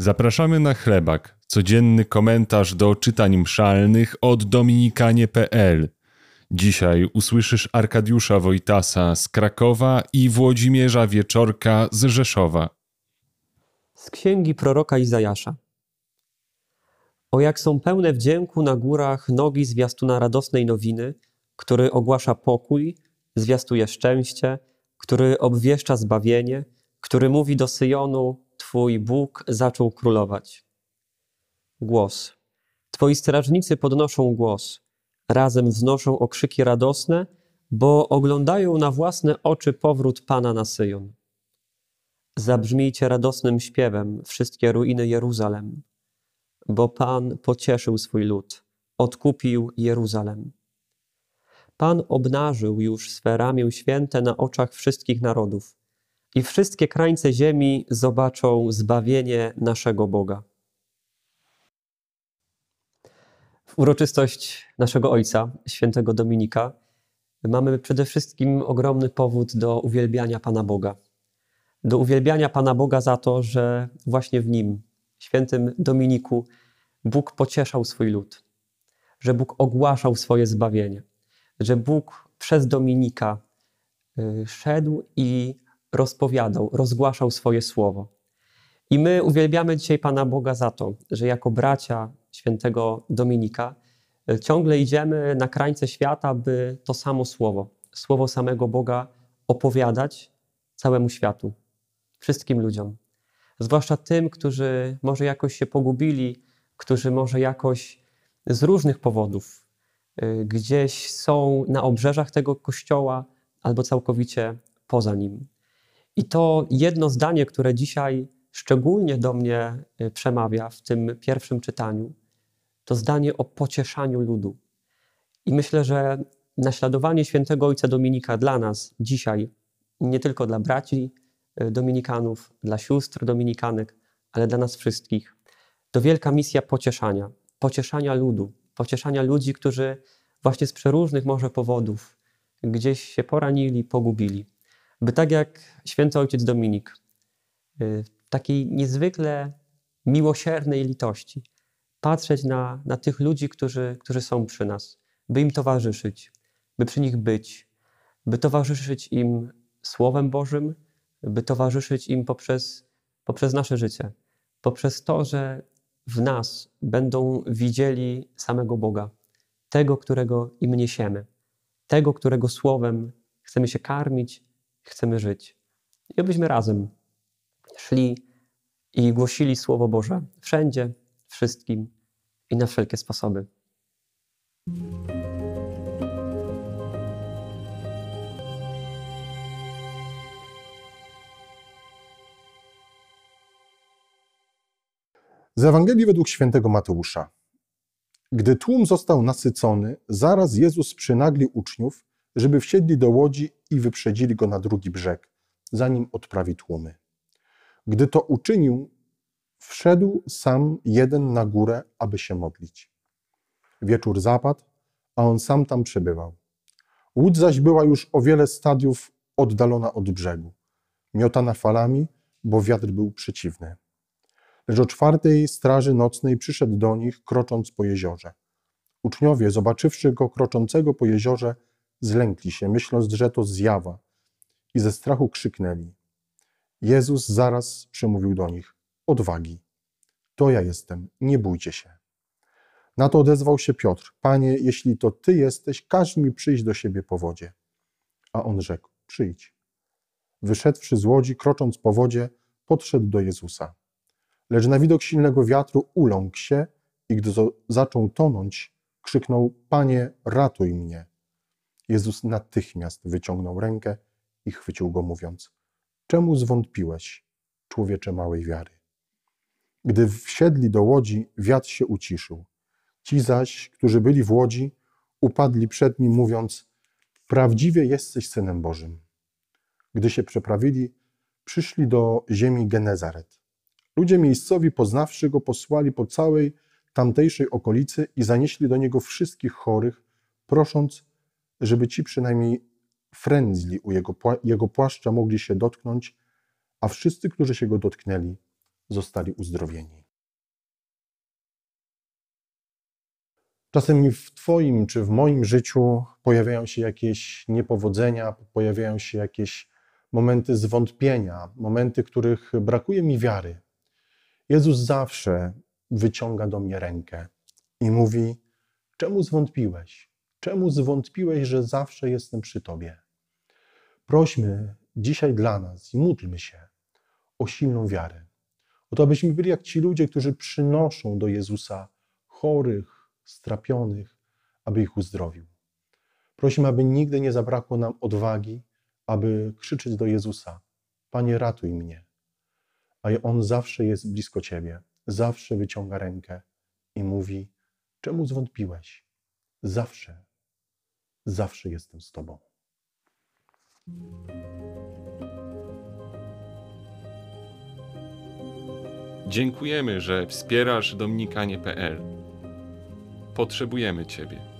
Zapraszamy na chlebak, codzienny komentarz do czytań mszalnych od dominikanie.pl. Dzisiaj usłyszysz Arkadiusza Wojtasa z Krakowa i Włodzimierza Wieczorka z Rzeszowa. Z księgi proroka Izajasza. O jak są pełne wdzięku na górach nogi zwiastuna radosnej nowiny, który ogłasza pokój, zwiastuje szczęście, który obwieszcza zbawienie, który mówi do Syjonu: Twój Bóg zaczął królować. Głos. Twoi strażnicy podnoszą głos, razem wznoszą okrzyki radosne, bo oglądają na własne oczy powrót Pana na Syjon. Zabrzmijcie radosnym śpiewem wszystkie ruiny Jeruzalem, bo Pan pocieszył swój lud, odkupił Jeruzalem. Pan obnażył już swe ramię święte na oczach wszystkich narodów i wszystkie krańce ziemi zobaczą zbawienie naszego Boga. W uroczystość naszego ojca, świętego Dominika, mamy przede wszystkim ogromny powód do uwielbiania Pana Boga. Do uwielbiania Pana Boga za to, że właśnie w nim, świętym Dominiku, Bóg pocieszał swój lud, że Bóg ogłaszał swoje zbawienie, że Bóg przez Dominika y, szedł i rozpowiadał, rozgłaszał swoje słowo. I my uwielbiamy dzisiaj Pana Boga za to, że jako bracia świętego Dominika e, ciągle idziemy na krańce świata, by to samo słowo, słowo samego Boga opowiadać całemu światu, wszystkim ludziom. Zwłaszcza tym, którzy może jakoś się pogubili, którzy może jakoś z różnych powodów e, gdzieś są na obrzeżach tego kościoła albo całkowicie poza nim. I to jedno zdanie, które dzisiaj szczególnie do mnie y, przemawia w tym pierwszym czytaniu, to zdanie o pocieszaniu ludu. I myślę, że naśladowanie świętego Ojca Dominika dla nas dzisiaj, nie tylko dla braci y, dominikanów, dla sióstr dominikanek, ale dla nas wszystkich, to wielka misja pocieszania, pocieszania ludu, pocieszania ludzi, którzy właśnie z przeróżnych może powodów gdzieś się poranili, pogubili by tak jak święty ojciec Dominik, y, takiej niezwykle miłosiernej litości, patrzeć na, na tych ludzi, którzy, którzy są przy nas, by im towarzyszyć, by przy nich być, by towarzyszyć im Słowem Bożym, by towarzyszyć im poprzez, poprzez nasze życie, poprzez to, że w nas będą widzieli samego Boga, tego, którego im niesiemy, tego, którego Słowem chcemy się karmić, chcemy żyć. I abyśmy razem szli i głosili Słowo Boże wszędzie, wszystkim i na wszelkie sposoby. Z Ewangelii według świętego Mateusza. Gdy tłum został nasycony, zaraz Jezus przynaglił uczniów żeby wsiedli do łodzi i wyprzedzili go na drugi brzeg, zanim odprawi tłumy. Gdy to uczynił, wszedł sam jeden na górę, aby się modlić. Wieczór zapadł, a on sam tam przebywał. Łódź zaś była już o wiele stadiów oddalona od brzegu, miotana falami, bo wiatr był przeciwny. Lecz o czwartej straży nocnej przyszedł do nich, krocząc po jeziorze. Uczniowie, zobaczywszy go kroczącego po jeziorze, Zlękli się, myśląc, że to zjawa i ze strachu krzyknęli. Jezus zaraz przemówił do nich: Odwagi, to ja jestem, nie bójcie się. Na to odezwał się Piotr: Panie, jeśli to ty jesteś, każ mi przyjść do siebie po wodzie. A on rzekł: Przyjdź. Wyszedłszy z łodzi, krocząc po wodzie, podszedł do Jezusa. Lecz na widok silnego wiatru uląkł się i gdy zaczął tonąć, krzyknął: Panie, ratuj mnie. Jezus natychmiast wyciągnął rękę i chwycił go, mówiąc: Czemu zwątpiłeś, człowiecze małej wiary? Gdy wsiedli do łodzi, wiatr się uciszył. Ci zaś, którzy byli w łodzi, upadli przed nim, mówiąc: Prawdziwie jesteś synem Bożym. Gdy się przeprawili, przyszli do ziemi Genezaret. Ludzie miejscowi, poznawszy go, posłali po całej tamtejszej okolicy i zanieśli do niego wszystkich chorych, prosząc, żeby ci przynajmniej frędzli u jego, jego płaszcza mogli się dotknąć, a wszyscy, którzy się go dotknęli, zostali uzdrowieni. Czasem w Twoim czy w moim życiu pojawiają się jakieś niepowodzenia, pojawiają się jakieś momenty zwątpienia, momenty, których brakuje mi wiary. Jezus zawsze wyciąga do mnie rękę i mówi: Czemu zwątpiłeś? Czemu zwątpiłeś, że zawsze jestem przy Tobie? Prośmy dzisiaj dla nas i módlmy się o silną wiarę. O to, abyśmy byli jak ci ludzie, którzy przynoszą do Jezusa chorych, strapionych, aby ich uzdrowił. Prosimy, aby nigdy nie zabrakło nam odwagi, aby krzyczeć do Jezusa: Panie, ratuj mnie. A On zawsze jest blisko Ciebie, zawsze wyciąga rękę i mówi: Czemu zwątpiłeś? Zawsze, zawsze jestem z Tobą. Dziękujemy, że wspierasz dominikanie.pl. Potrzebujemy Ciebie.